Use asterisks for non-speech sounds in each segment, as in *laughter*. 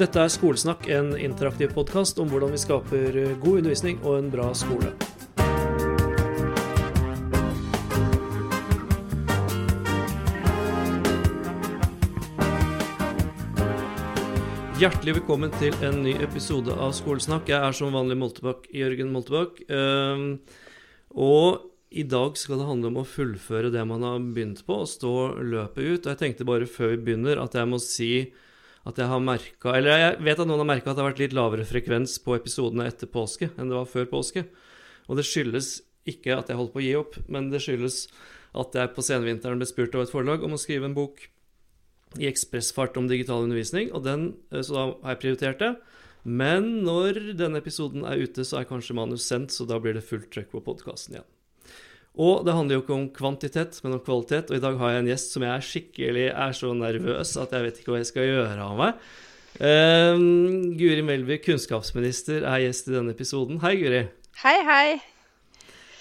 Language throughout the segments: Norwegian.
Dette er Skolesnakk, en interaktiv podkast om hvordan vi skaper god undervisning og en bra skole. Hjertelig velkommen til en ny episode av Skolesnakk. Jeg er som vanlig Moltebakk, Jørgen Moltebakk. Ehm, og i dag skal det handle om å fullføre det man har begynt på, og stå løpet ut. Og jeg tenkte bare før vi begynner at jeg må si at jeg har merka Eller jeg vet at noen har merka at det har vært litt lavere frekvens på episodene etter påske enn det var før påske. Og det skyldes ikke at jeg holdt på å gi opp, men det skyldes at jeg på senvinteren ble spurt av et forlag om å skrive en bok i ekspressfart om digital undervisning, og den, så da har jeg prioritert det. Men når denne episoden er ute, så er kanskje manus sendt, så da blir det fullt trøkk på podkasten igjen. Og det handler jo ikke om kvantitet, men om kvalitet. Og i dag har jeg en gjest som jeg er skikkelig er så nervøs at jeg vet ikke hva jeg skal gjøre av meg. Uh, Guri Melby, kunnskapsminister, er gjest i denne episoden. Hei, Guri. Hei, hei.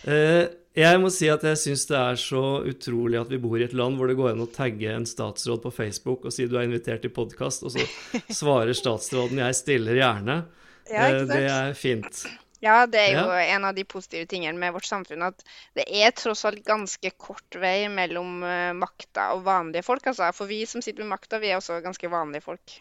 Uh, jeg må si at jeg syns det er så utrolig at vi bor i et land hvor det går an å tagge en statsråd på Facebook og si du er invitert til podkast, og så svarer statsråden 'jeg stiller gjerne'. Ja, Uh, det er fint. Ja, det er jo Ja. en av de positive tingene med vårt samfunn at det er tross alt ganske kort vei mellom eh, makta og vanlige folk. Altså. For vi som sitter med makta, vi er også ganske vanlige folk.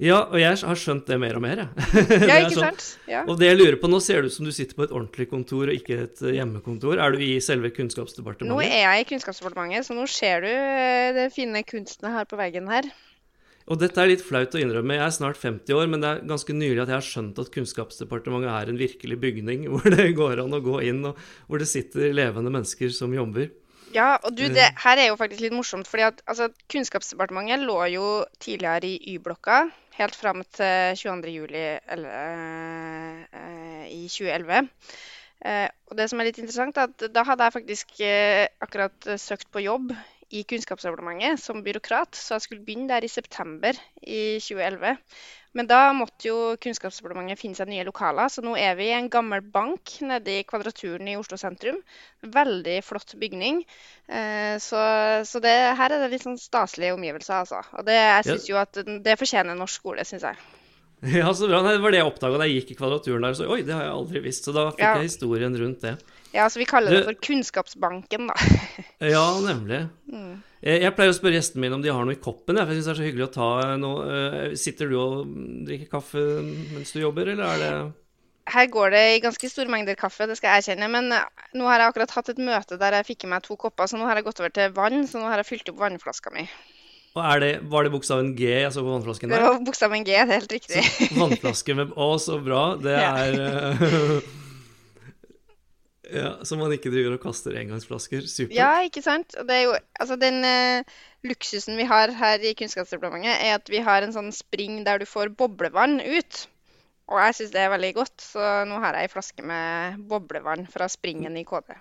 Ja, og jeg har skjønt det mer og mer, jeg. *laughs* Ja, ikke sånn- sant? Ja. Og det jeg lurer på, nå ser det ut som du sitter på et ordentlig kontor og ikke et eh, hjemmekontor. Er du i selve Kunnskapsdepartementet? Nå er jeg i Kunnskapsdepartementet, så nå ser du eh, det fine kunsten jeg har på veggen her. Og dette er litt flaut å innrømme, jeg er snart 50 år, men det er ganske nylig at jeg har skjønt at Kunnskapsdepartementet er en virkelig bygning *laughs* hvor det går an å gå inn, og hvor det sitter levende mennesker som jobber. Ja, og du, det her er jo faktisk litt morsomt, fordi at altså, Kunnskapsdepartementet lå jo tidligere i Y-blokka, helt fram til 22. juli eller, eh, eh, i 2011. Eh, og det som er litt interessant, er at da hadde jeg faktisk eh, akkurat eh, søkt på jobb i Kunnskapsdepartementet som byråkrat, så jeg skulle begynne der i september i 2011. Men da måtte jo Kunnskapsdepartementet finne seg nye lokaler, så nå er vi i en gammel bank nede i Kvadraturen i Oslo sentrum. Veldig flott bygning. Eh, så så det, her er det litt sånn staselige omgivelser, altså. Og det, jeg synes jo at det fortjener norsk skole, syns jeg. *laughs* Ja, så bra. Nei, Det var det jeg oppdaga da jeg gikk i Kvadraturen der. Så oi, det har jeg aldri visst. Så da fikk Ja. jeg historien rundt det. Ja, så vi kaller det Du- for Kunnskapsbanken, da. *laughs* Ja, nemlig. Mm. Jeg pleier å spørre gjestene mine om de har noe i koppen. Jeg, for jeg synes det er så hyggelig å ta noe. Eh, Sitter du og drikker kaffe mens du jobber, eller er det Her går det i ganske store mengder kaffe, det skal jeg erkjenne. Men eh, nå har jeg akkurat hatt et møte der jeg fikk i meg to kopper, så nå har jeg gått over til vann. Så nå har jeg fylt opp vannflaska mi. Og er det, Var det bokstaven G jeg så på vannflasken Det der? var bokstaven G, det er helt riktig. Vannflaske med Å, så bra. Det er ja. *laughs* Ja, Så man ikke driver og kaster engangsflasker. Supert. Ja, ikke sant? Og det er jo, altså den uh, luksusen vi har her i Kunnskapsdepartementet, er at vi har en sånn spring der du får boblevann ut. Og jeg syns det er veldig godt, så nå har jeg ei flaske med boblevann fra springen i KD.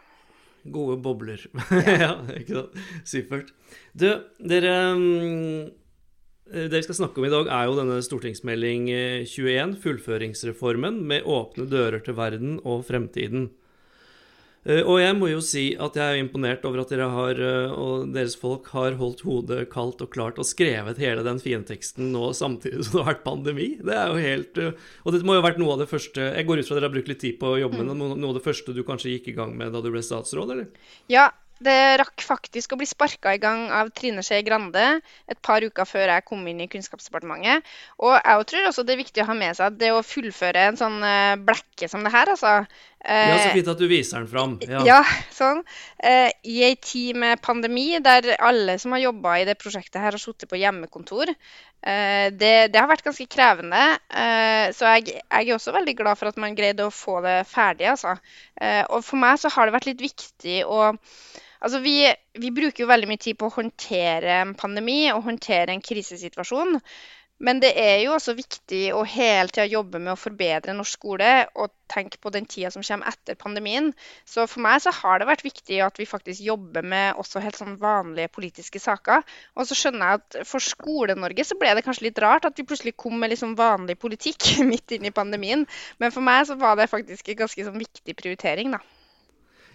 Gode bobler. *laughs* ja, ikke sant. Supert. Du, dere mm, Det vi skal snakke om i dag, er jo denne stortingsmelding eh, 21, fullføringsreformen, med åpne dører til verden og fremtiden. Eh, Og jeg må jo si at jeg er imponert over at dere har, eh, og deres folk har holdt hodet kaldt og klart og skrevet hele den fine teksten nå samtidig *laughs* som det har vært pandemi. Det er jo helt eh, Og det må jo ha vært noe av det første Jeg går ut fra at dere har brukt litt tid på å jobbe med det. Noe av det første du kanskje gikk i gang med da du ble statsråd, eller? Ja, det rakk faktisk å bli sparka i gang av Trine Skei Grande et par uker før jeg kom inn i Kunnskapsdepartementet. Og jeg tror også det er viktig å ha med seg at det å fullføre en sånn blekke som det her, altså Ja, så eh, fint at du viser den fram. Ja. Ja, sånn. Eh, I ei tid med pandemi, der alle som har jobba i det prosjektet her, har sittet på hjemmekontor, eh, det, det har vært ganske krevende. Eh, så jeg, jeg er også veldig glad for at man greide å få det ferdig, altså. Eh, og for meg så har det vært litt viktig å Altså, vi, vi bruker jo veldig mye tid på å håndtere en pandemi og håndtere en krisesituasjon. Men det er jo også viktig å hele tida jobbe med å forbedre norsk skole og tenke på den tida som kommer etter pandemien. Så for meg så har det vært viktig at vi faktisk jobber med også helt sånn vanlige politiske saker. Og så skjønner jeg at for Skole-Norge så ble det kanskje litt rart at vi plutselig kom med liksom vanlig politikk *laughs* midt inn i pandemien. Men for meg så var det faktisk en ganske sånn viktig prioritering, da.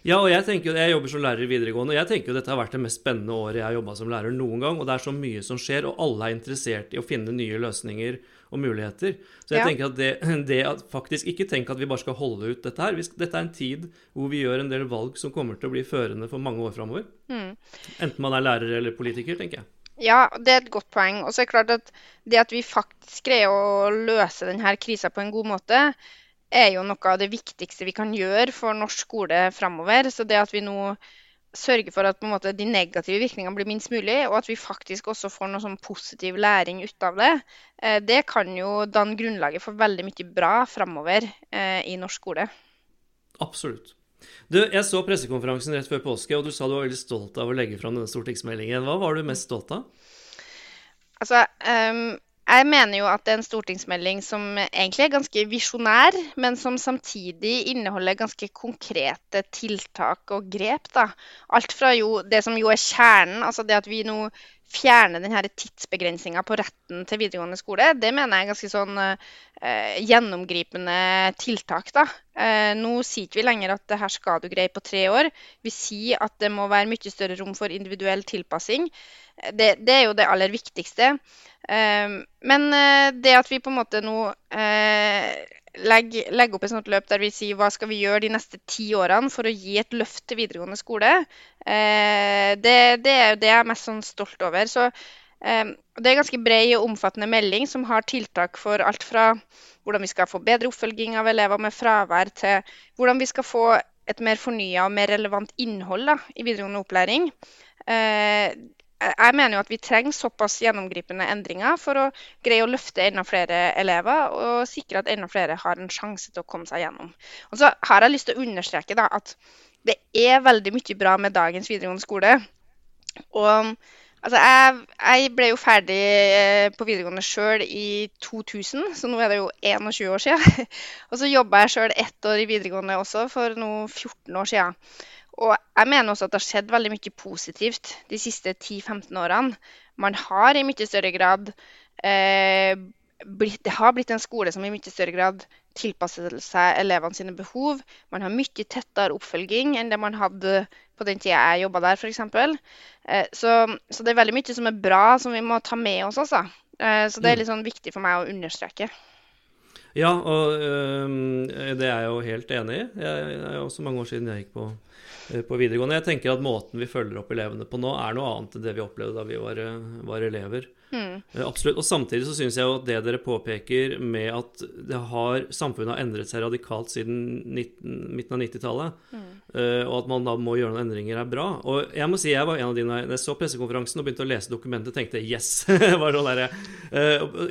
Ja, og jeg tenker jo, jeg jobber som lærer i videregående, og jeg tenker jo dette har vært det mest spennende året jeg har jobba som lærer noen gang. Og det er så mye som skjer, og alle er interessert i å finne nye løsninger og muligheter. Så jeg Ja. tenker at det, *clears throat* det at faktisk Ikke tenk at vi bare skal holde ut dette her. Dette er en tid hvor vi gjør en del valg som kommer til å bli førende for mange år framover. Mm. Enten man er lærer eller politiker, tenker jeg. Ja, det er et godt poeng. Og så er det klart at det at vi faktisk greier å løse denne krisa på en god måte, er jo noe av det viktigste vi kan gjøre for norsk skole framover. Så det at vi nå sørger for at måte, de negative virkningene blir minst mulig, og at vi faktisk også får noe sånn positiv læring ut av det, eh, det kan jo danne grunnlaget for veldig mye bra framover eh, i norsk skole. Absolutt. Du, jeg så pressekonferansen rett før påske, og du sa du var veldig stolt av å legge fram denne stortingsmeldingen. Hva var du mest stolt av? Altså, ehm, jeg mener jo at det er en stortingsmelding som egentlig er ganske visjonær, men som samtidig inneholder ganske konkrete tiltak og grep. da. Alt fra jo det som jo er kjernen, altså det at vi nå fjerner denne tidsbegrensninga på retten til videregående skole, det mener jeg er ganske sånn eh, gjennomgripende tiltak. da. Eh, nå sier ikke vi lenger at det her skal du greie på tre år. Vi sier at det må være mye større rom for individuell tilpassing. Det, det er jo det aller viktigste. Eh, men eh, det at vi på en måte nå eh, legger, legger opp et sånt løp der vi sier hva skal vi gjøre de neste ti årene for å gi et løft til videregående skole, eh, det, det er jo det jeg er mest sånn stolt over. Så eh, det er ganske bred og omfattende melding som har tiltak for alt fra hvordan vi skal få bedre oppfølging av elever med fravær, til hvordan vi skal få et mer fornya og mer relevant innhold da, i videregående opplæring. Jeg mener jo at vi trenger såpass gjennomgripende endringer for å greie å løfte enda flere elever og sikre at enda flere har en sjanse til å komme seg gjennom. Og så har jeg lyst til å understreke da, at det er veldig mye bra med dagens videregående skole. Og altså, jeg, jeg ble jo ferdig eh, på videregående sjøl i 2000, så nå er det jo 21 år siden. *laughs* Og så jobba jeg sjøl ett år i videregående også, for nå 14 år siden. Og jeg mener også at det har skjedd veldig mye positivt de siste 10-15 årene. Man har i mye større grad eh, blitt, Det har blitt en skole som i mye større grad tilpasser seg elevene sine behov. Man har mye tettere oppfølging enn det man hadde på den tida jeg jobba der, f.eks. Eh, så, så det er veldig mye som er bra, som vi må ta med oss. Altså. Eh, så det er litt sånn viktig for meg å understreke. Ja, og øh, det er jeg jo helt enig i. Det er jo også mange år siden jeg gikk på, på videregående. Jeg tenker at måten vi følger opp elevene på nå, er noe annet enn det vi opplevde da vi var, var elever. Mm. Absolutt. Og samtidig så syns jeg jo at det dere påpeker med at det har, samfunnet har endret seg radikalt siden 19, midten av 90-tallet, Mm. og at man da må gjøre noen endringer, er bra. Og jeg må si jeg var en av de når jeg så pressekonferansen og begynte å lese dokumentet, tenkte yes! *laughs* var sånn der,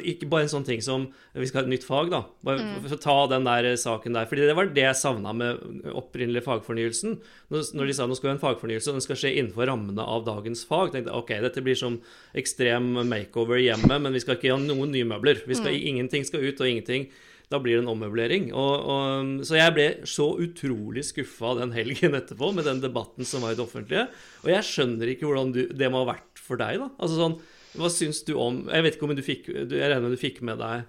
ikke bare en sånn ting som vi skal ha et nytt fag, da. Bare Mm. ta den der saken der. Fordi det var det jeg savna med opprinnelig fagfornyelsen. Når, de sa nå skal vi ha en fagfornyelse, og den skal skje innenfor rammene av dagens fag, tenkte jeg ok, dette blir som ekstrem makeover hjemme, men vi skal ikke ha noen nye møbler. Vi skal, Ingenting skal ut, og ingenting Da blir det en ommøblering. Og, og, så jeg ble så utrolig skuffa den helgen etterpå med den debatten som var i det offentlige. Og jeg skjønner ikke hvordan du, det må ha vært for deg, da. Altså sånn, Hva syns du om Jeg vet ikke om du fikk Jeg regner med du fikk med deg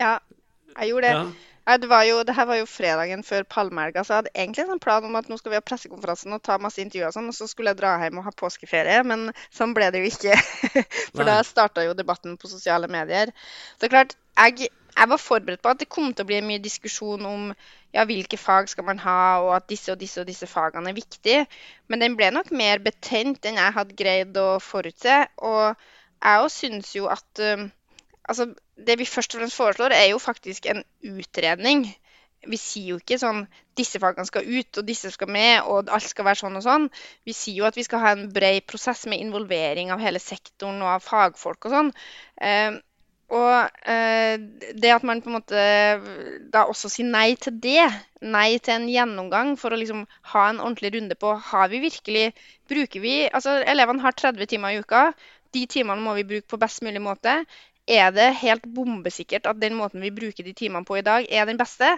Ja, jeg gjorde det. Ja. Ja, det, var jo, det her var jo fredagen før palmehelga, så jeg hadde egentlig en sånn plan om at nå skal vi ha pressekonferansen og ta masse intervjuer og sånn, og så skulle jeg dra hjem og ha påskeferie, men sånn ble det jo ikke. *laughs* For Nei. da starta jo debatten på sosiale medier. Så det er klart, jeg, jeg var forberedt på at det kom til å bli mye diskusjon om ja, hvilke fag skal man ha, og at disse og disse og disse fagene er viktige. Men den ble nok mer betent enn jeg hadde greid å forutse. Og jeg òg syns jo at altså, det vi først og fremst foreslår, er jo faktisk en utredning. Vi sier jo ikke sånn disse fagene skal ut, og disse skal med, og alt skal være sånn og sånn. Vi sier jo at vi skal ha en bred prosess med involvering av hele sektoren og av fagfolk og sånn. Eh, og eh, det at man på en måte da også sier nei til det, nei til en gjennomgang for å liksom ha en ordentlig runde på har vi virkelig Bruker vi Altså, elevene har 30 timer i uka. De timene må vi bruke på best mulig måte. Er det helt bombesikkert at den måten vi bruker de timene på i dag, er den beste?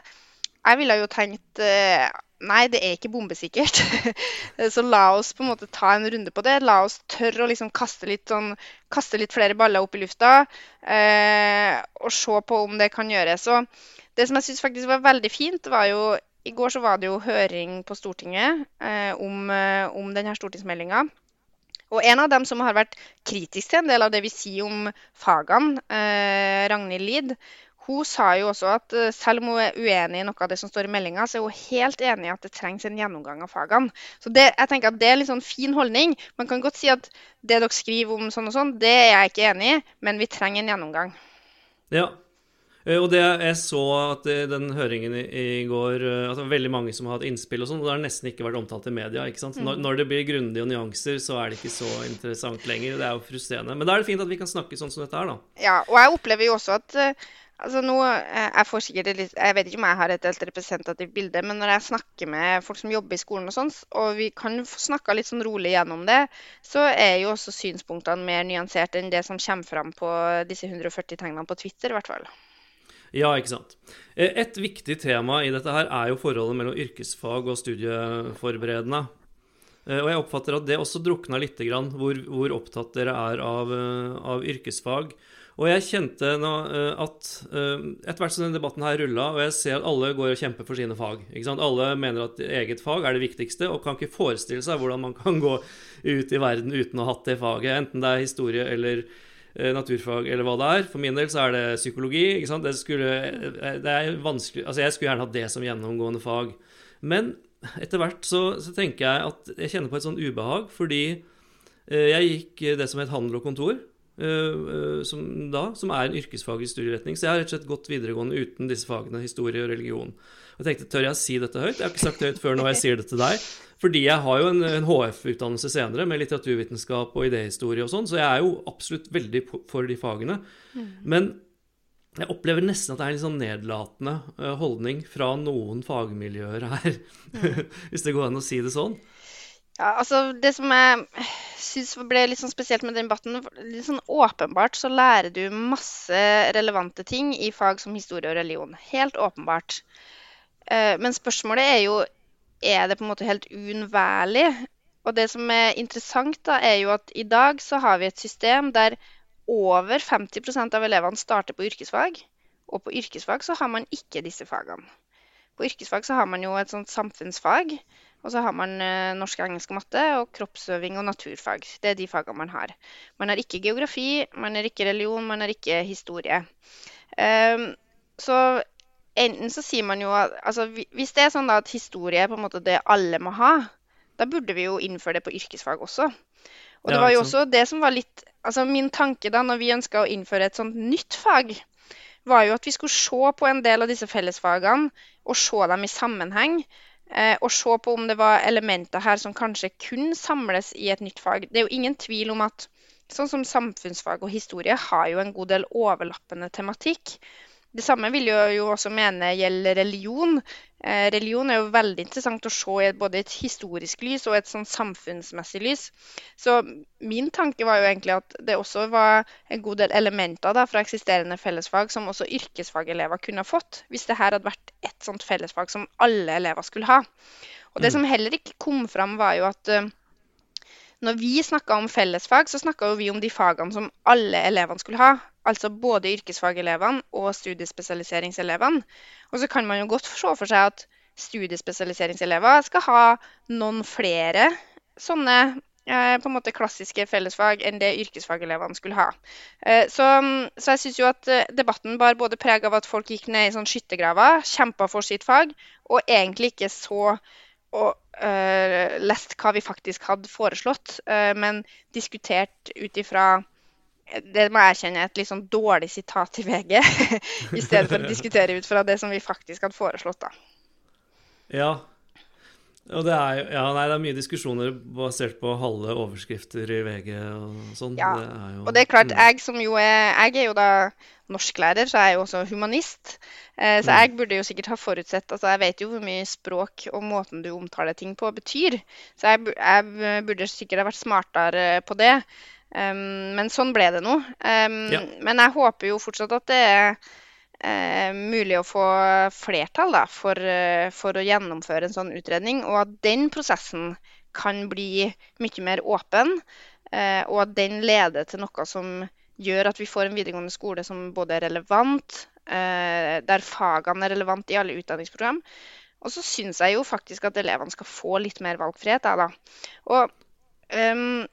Jeg ville jo tenkt eh, nei, det er ikke bombesikkert. *laughs* Så la oss på en måte ta en runde på det. La oss tørre å liksom kaste litt, sånn, kaste litt flere baller opp i lufta eh, og se på om det kan gjøres. Og det som jeg syns faktisk var veldig fint, var jo I går så var det jo høring på Stortinget eh, om, eh, om denne stortingsmeldinga. Og en av dem som har vært kritisk til en del av det vi sier om fagene, eh, Ragnhild Lid, hun sa jo også at eh, selv om hun er uenig i noe av det som står i meldinga, så er hun helt enig i at det trengs en gjennomgang av fagene. Så det, jeg tenker at det er en litt sånn fin holdning. Man kan godt si at det dere skriver om sånn og sånn, det er jeg ikke enig i, men vi trenger en gjennomgang. Ja, og det, jeg så at i den høringen i, går eh, at det var veldig mange som har hatt innspill, og sånn, og det har nesten ikke vært omtalt i media. ikke sant? Når, når det blir grundige nyanser, så er det ikke så interessant lenger. Det er jo frustrerende. Men da er det fint at vi kan snakke sånn som dette her, da. Ja, og jeg opplever jo også at eh, Altså nå, eh, jeg får sikkert litt, jeg vet ikke om jeg har et helt representativt bilde, men når jeg snakker med folk som jobber i skolen, og sånn, og vi kan snakke litt sånn rolig gjennom det, så er jo også synspunktene mer nyanserte enn det som kommer fram på disse 140 tegnene på Twitter, i hvert fall. Ja, ikke sant. Eh, et viktig tema i dette her er jo forholdet mellom yrkesfag og studieforberedende. Eh, og jeg oppfatter at det også drukna litt, hvor, hvor opptatt dere er av, av yrkesfag. Og jeg kjente nå at etter hvert som denne debatten her rulla, og jeg ser at alle går og kjemper for sine fag ikke sant? Alle mener at eget fag er det viktigste, og kan ikke forestille seg hvordan man kan gå ut i verden uten å ha hatt det faget, enten det er historie eller naturfag eller hva det er. For min del så er det psykologi. ikke sant? Det, skulle, det er vanskelig Altså, jeg skulle gjerne hatt det som gjennomgående fag. Men etter hvert så, så tenker jeg at jeg kjenner på et sånn ubehag, fordi jeg gikk det som het handel og kontor. Uh, som, da, som er en yrkesfaglig studieretning. Så jeg har rett og slett gått videregående uten disse fagene, historie og religion. Og jeg tenkte, Tør jeg si dette høyt? Jeg har ikke sagt det høyt før når jeg sier det til deg. Fordi jeg har jo en, en HF-utdannelse senere med litteraturvitenskap og idéhistorie og sånn, så jeg er jo absolutt veldig for de fagene. Mm. Men jeg opplever nesten at det er en litt sånn nedlatende uh, holdning fra noen fagmiljøer her. Mm. *laughs* Hvis det går an å si det sånn. Ja, altså Det som jeg syns ble litt sånn spesielt med den debatten, litt sånn åpenbart så lærer du masse relevante ting i fag som historie og religion. Helt åpenbart. Eh, men spørsmålet er jo er det på en måte helt uunnværlig. Og det som er interessant, da, er jo at i dag så har vi et system der over 50% av elevene starter på yrkesfag. Og på yrkesfag så har man ikke disse fagene. På yrkesfag så har man jo et sånt samfunnsfag og så har man eh, norsk, engelsk og matte og kroppsøving og naturfag. Det er de fagene man har. Man har ikke geografi, man har ikke religion, man har ikke historie. Um, så enten så sier man jo at altså, Hvis det er sånn at historie er på en måte det alle må ha, da burde vi jo innføre det på yrkesfag også. Og det var jo også det som var litt Altså min tanke da når vi ønska å innføre et sånt nytt fag, var jo at vi skulle se på en del av disse fellesfagene og se dem i sammenheng. Eh, og se på om det var elementer her som kanskje kun samles i et nytt fag. Det er jo ingen tvil om at sånn som samfunnsfag og historie har jo en god del overlappende tematikk. Det samme vil jeg jo også mene gjelder religion. Eh, religion er jo veldig interessant å se i både et historisk lys og et sånn samfunnsmessig lys. Så min tanke var jo egentlig at det også var en god del elementer da, fra eksisterende fellesfag som også yrkesfagelever kunne ha fått, hvis det her hadde vært et sånt fellesfag som alle elever skulle ha. Og det mm. som heller ikke kom fram, var jo at uh, når vi snakka om fellesfag, så snakka vi om de fagene som alle elevene skulle ha. Altså både yrkesfagelevene og studiespesialiseringselevene. Og så kan man jo godt se for seg at studiespesialiseringselever skal ha noen flere sånne eh, på en måte klassiske fellesfag enn det yrkesfagelevene skulle ha. Eh, så, så, jeg syns jo at eh, debatten bar både preg av at folk gikk ned i sånn skyttergraver, kjempa for sitt fag, og egentlig ikke så og uh, lest hva vi faktisk hadde foreslått, uh, men diskutert ut ifra det må jeg erkjenne er et litt sånn dårlig sitat i VG, *laughs* i stedet for å diskutere ut fra det som vi faktisk hadde foreslått. da. Ja. Og det er, ja, nei, det er mye diskusjoner basert på halve overskrifter i VG og sånn. Ja, det jo, og det er klart, jeg som jo er Jeg er jo da norsklærer, så er jeg jo også humanist. Eh, så mm. jeg burde jo sikkert ha forutsett altså Jeg vet jo hvor mye språk og måten du omtaler ting på, betyr. Så jeg, jeg burde sikkert ha vært smartere på det. Um, men sånn ble det nå. Um, ja. Men jeg håper jo fortsatt at det er uh, mulig å få flertall da, for, uh, for, å gjennomføre en sånn utredning, og at den prosessen kan bli mye mer åpen, uh, og at den leder til noe som gjør at vi får en videregående skole som både er relevant, der fagene er relevant i alle utdanningsprogram, Og så syns jeg jo faktisk at elevene skal få litt mer valgfrihet, jeg, da. Og um,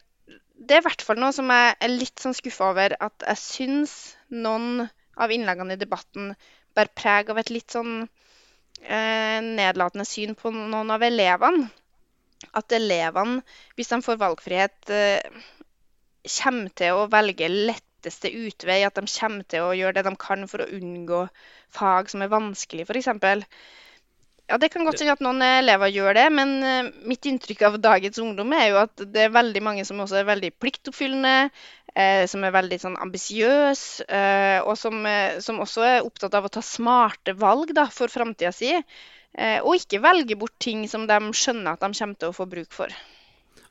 det er i hvert fall noe som jeg er litt sånn skuffa over, at jeg syns noen av innleggene i debatten bærer preg av et litt sånn eh, nedlatende syn på noen av elevene. At elevene, hvis de får valgfrihet, eh, kommer til å velge letteste utvei. At de kommer til å gjøre det de kan for å unngå fag som er vanskelig, f.eks. Ja, Det kan godt hende at noen elever gjør det, men uh, mitt inntrykk av dagens ungdom er jo at det er veldig mange som også er veldig pliktoppfyllende, eh, som er veldig sånn ambisiøse, eh, og som, som, også er opptatt av å ta smarte valg da, for framtida si. og ikke velge bort ting som de skjønner at de kommer til å få bruk for.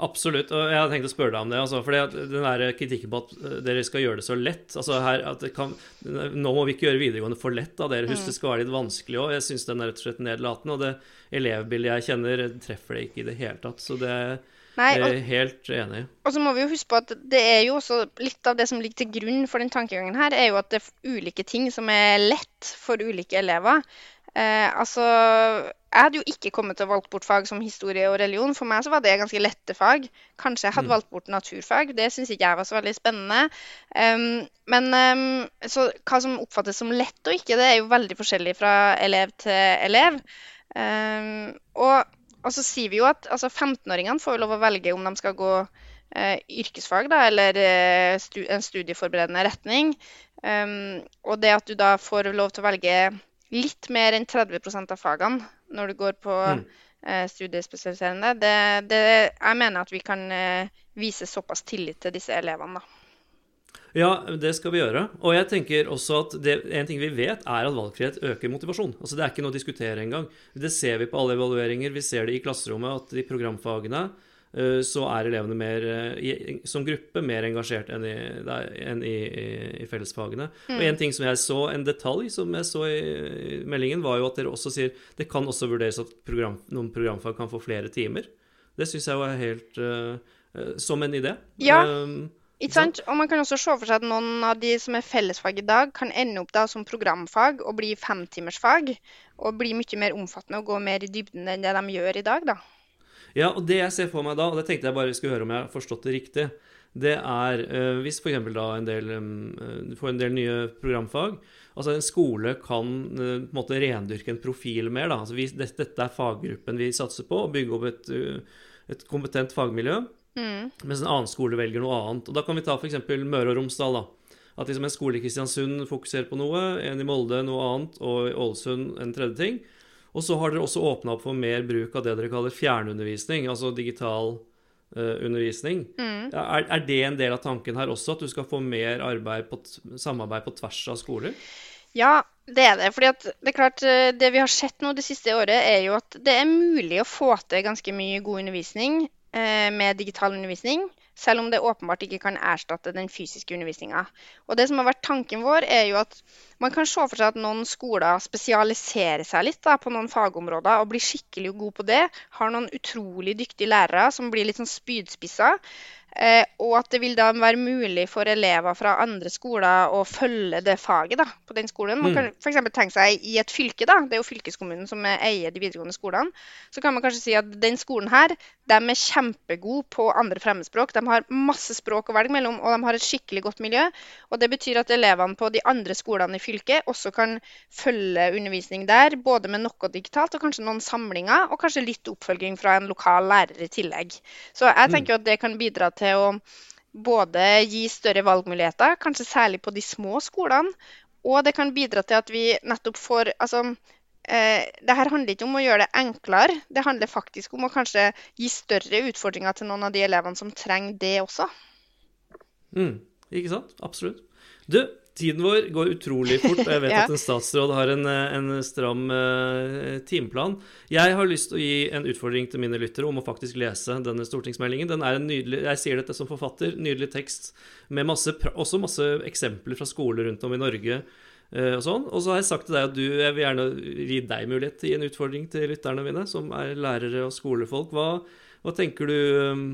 Absolutt. Og jeg hadde tenkt å spørre deg om det. Altså, fordi at den der kritikken på at eh, dere skal gjøre det så lett altså her, kan, Nå må vi ikke gjøre videregående for lett. Da. Dere husker mm. det skal være litt vanskelig òg. Jeg syns den er rett og slett nedlatende. Og det elevbildet jeg kjenner, treffer det ikke i det hele tatt. Så det Nei, og, er helt enig. Og så må vi jo huske på at det er jo også litt av det som ligger til grunn for den tankegangen her, er jo at det er ulike ting som er lett for ulike elever. Eh, altså, jeg hadde jo ikke kommet til å valgt bort fag som historie og religion. For meg så var det ganske lette fag. Kanskje jeg hadde mm. valgt bort naturfag. Det syns ikke jeg var så veldig spennende. Um, men um, så hva som oppfattes som lett og ikke, det er jo veldig forskjellig fra elev til elev. Um, og, og, så sier vi jo at altså 15-åringene får lov å velge om de skal gå eh, yrkesfag da, eller uh, stu en studieforberedende retning. og det at du da får lov til å velge litt mer enn 30% av fagene når du går på mm. eh, studiespesialiserende. Det, det, jeg mener at vi kan eh, vise såpass tillit til disse elevene, da. Ja, det skal vi gjøre. Og jeg tenker også at det, en ting vi vet, er at valgfrihet øker motivasjon. Altså Det er ikke noe å diskutere engang. Det ser vi på alle evalueringer. Vi ser det i klasserommet at i programfagene Eh, så er elevene mer, eh, som gruppe mer engasjert enn i, enn i, i fellesfagene. Mm. Og en ting som jeg så, en detalj som jeg så i meldingen, var jo at dere også sier det kan også vurderes at program, noen programfag kan få flere timer. Det syns jeg var helt uh, som en idé. Ja. Um, ikke sant? Og man kan også se for seg at noen av de som er fellesfag i dag, kan ende opp da som programfag og bli femtimersfag. Og bli mye mer omfattende og gå mer i dybden enn det de gjør i dag, da. Ja, og det jeg ser for meg da, og det tenkte jeg bare skulle høre om jeg har forstått det riktig, det er uh, hvis f.eks. da en del Du får en del nye programfag. Altså en skole kan uh, på en måte rendyrke en profil mer. da, altså vi, dette, dette, er faggruppen vi satser på, å bygge opp et, et kompetent fagmiljø. Mm. Mens en annen skole velger noe annet. Og Da kan vi ta f.eks. Møre og Romsdal. da, At liksom en skole i Kristiansund fokuserer på noe, en i Molde noe annet, og i Ålesund en tredje ting. Og så har dere også åpna opp for mer bruk av det dere kaller fjernundervisning, altså digital uh, undervisning. Mm. Er, er, det en del av tanken her også, at du skal få mer på, samarbeid på tvers av skoler? Ja, det er det. Fordi det er klart, eh, det vi har sett nå det siste året, er jo at det er mulig å få til ganske mye god undervisning med digital undervisning selv om det åpenbart ikke kan erstatte den fysiske undervisninga. Det som har vært tanken vår, er jo at man kan se for seg at noen skoler spesialiserer seg litt da, på noen fagområder og blir skikkelig gode på det. Har noen utrolig dyktige lærere som blir litt sånn spydspisser. Eh, og at det vil da være mulig for elever fra andre skoler å følge det faget da, på den skolen. Man mm. kan f.eks. tenke seg i et fylke, da, det er jo fylkeskommunen som eier de videregående skolene. Så kan man kanskje si at den skolen her, de er kjempegode på andre fremmedspråk. De har masse språk å velge mellom, og de har et skikkelig godt miljø. Og det betyr at elevene på de andre skolene i fylket også kan følge undervisning der, både med noe digitalt og kanskje noen samlinger, og kanskje litt oppfølging fra en lokal lærer i tillegg. Så jeg mm. tenker jo at det kan bidra til til å både gi større valgmuligheter, kanskje særlig på de små skolene, og det kan bidra til at vi nettopp får altså, eh, det her handler ikke om å gjøre det enklere, det handler faktisk om å kanskje gi større utfordringer til noen av de elevene som trenger det også. Mm, ikke sant? Absolutt. Du, Tiden vår går utrolig fort, og jeg vet *laughs* ja. at en statsråd har en, en stram uh, timeplan. Jeg har lyst til å gi en utfordring til mine lyttere om å faktisk lese denne stortingsmeldingen. Den er en nydelig, Jeg sier dette som forfatter. Nydelig tekst med masse, også masse eksempler fra skoler rundt om i Norge. Uh, og sånn. Og så har jeg sagt til deg at du, jeg vil gjerne gi deg mulighet til å gi en utfordring til lytterne mine, som er lærere og skolefolk. Hva, hva tenker du um,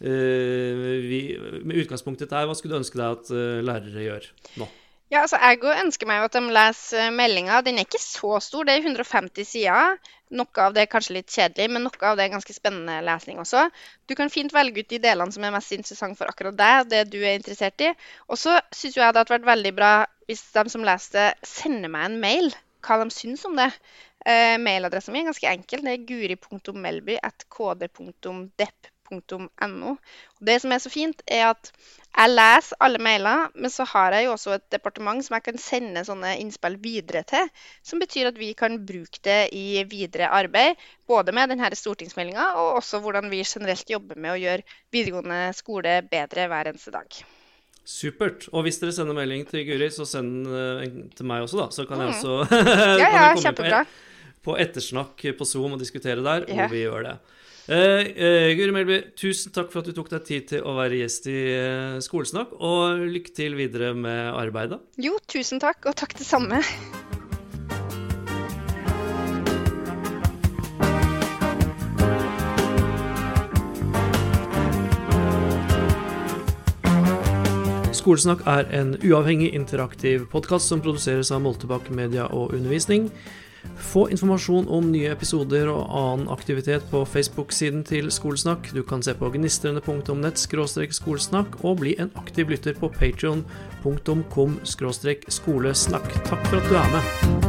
vi, med utgangspunktet der, hva skulle du ønske deg at uh, lærere gjør nå? Ja, altså Jeg ønsker meg jo at de leser meldinga. Den er ikke så stor, det er 150 sider. Noe av det er kanskje litt kjedelig, men noe av det er ganske spennende lesning også. Du kan fint velge ut de delene som er mest interessante for akkurat deg, det du er interessert i. Og så syns jeg det hadde vært veldig bra hvis de som leser det, sender meg en mail hva de syns om det. Eh, mailadressen min er ganske enkel. Det er guri.melby.kd.depp .no. Det som er så fint, er at jeg leser alle mailer, men så har jeg jo også et departement som jeg kan sende sånne innspill videre til. Som betyr at vi kan bruke det i videre arbeid, både med denne stortingsmeldinga og også hvordan vi generelt jobber med å gjøre videregående skole bedre hver eneste dag. Supert. Og hvis dere sender melding til Guri, så send en til meg også, da. Så kan jeg mm. også ja, *laughs* ja, kjempebra. På, ettersnakk på Zoom og diskutere der, hvor vi gjør det. Uh, Guri Melby, tusen takk for at du tok deg tid til å være gjest i uh, Skolesnakk. Og lykke til videre med arbeidet. Jo, tusen takk, og takk det samme. Skolesnakk er en uavhengig interaktiv podkast som produseres av Moltebakk Media og Undervisning. Få informasjon om nye episoder og annen aktivitet på Facebook-siden til Skolesnakk. Du kan se på gnistrende.nett skolesnakk og bli en aktiv lytter på patreon.com skolesnakk. Takk for at du er med.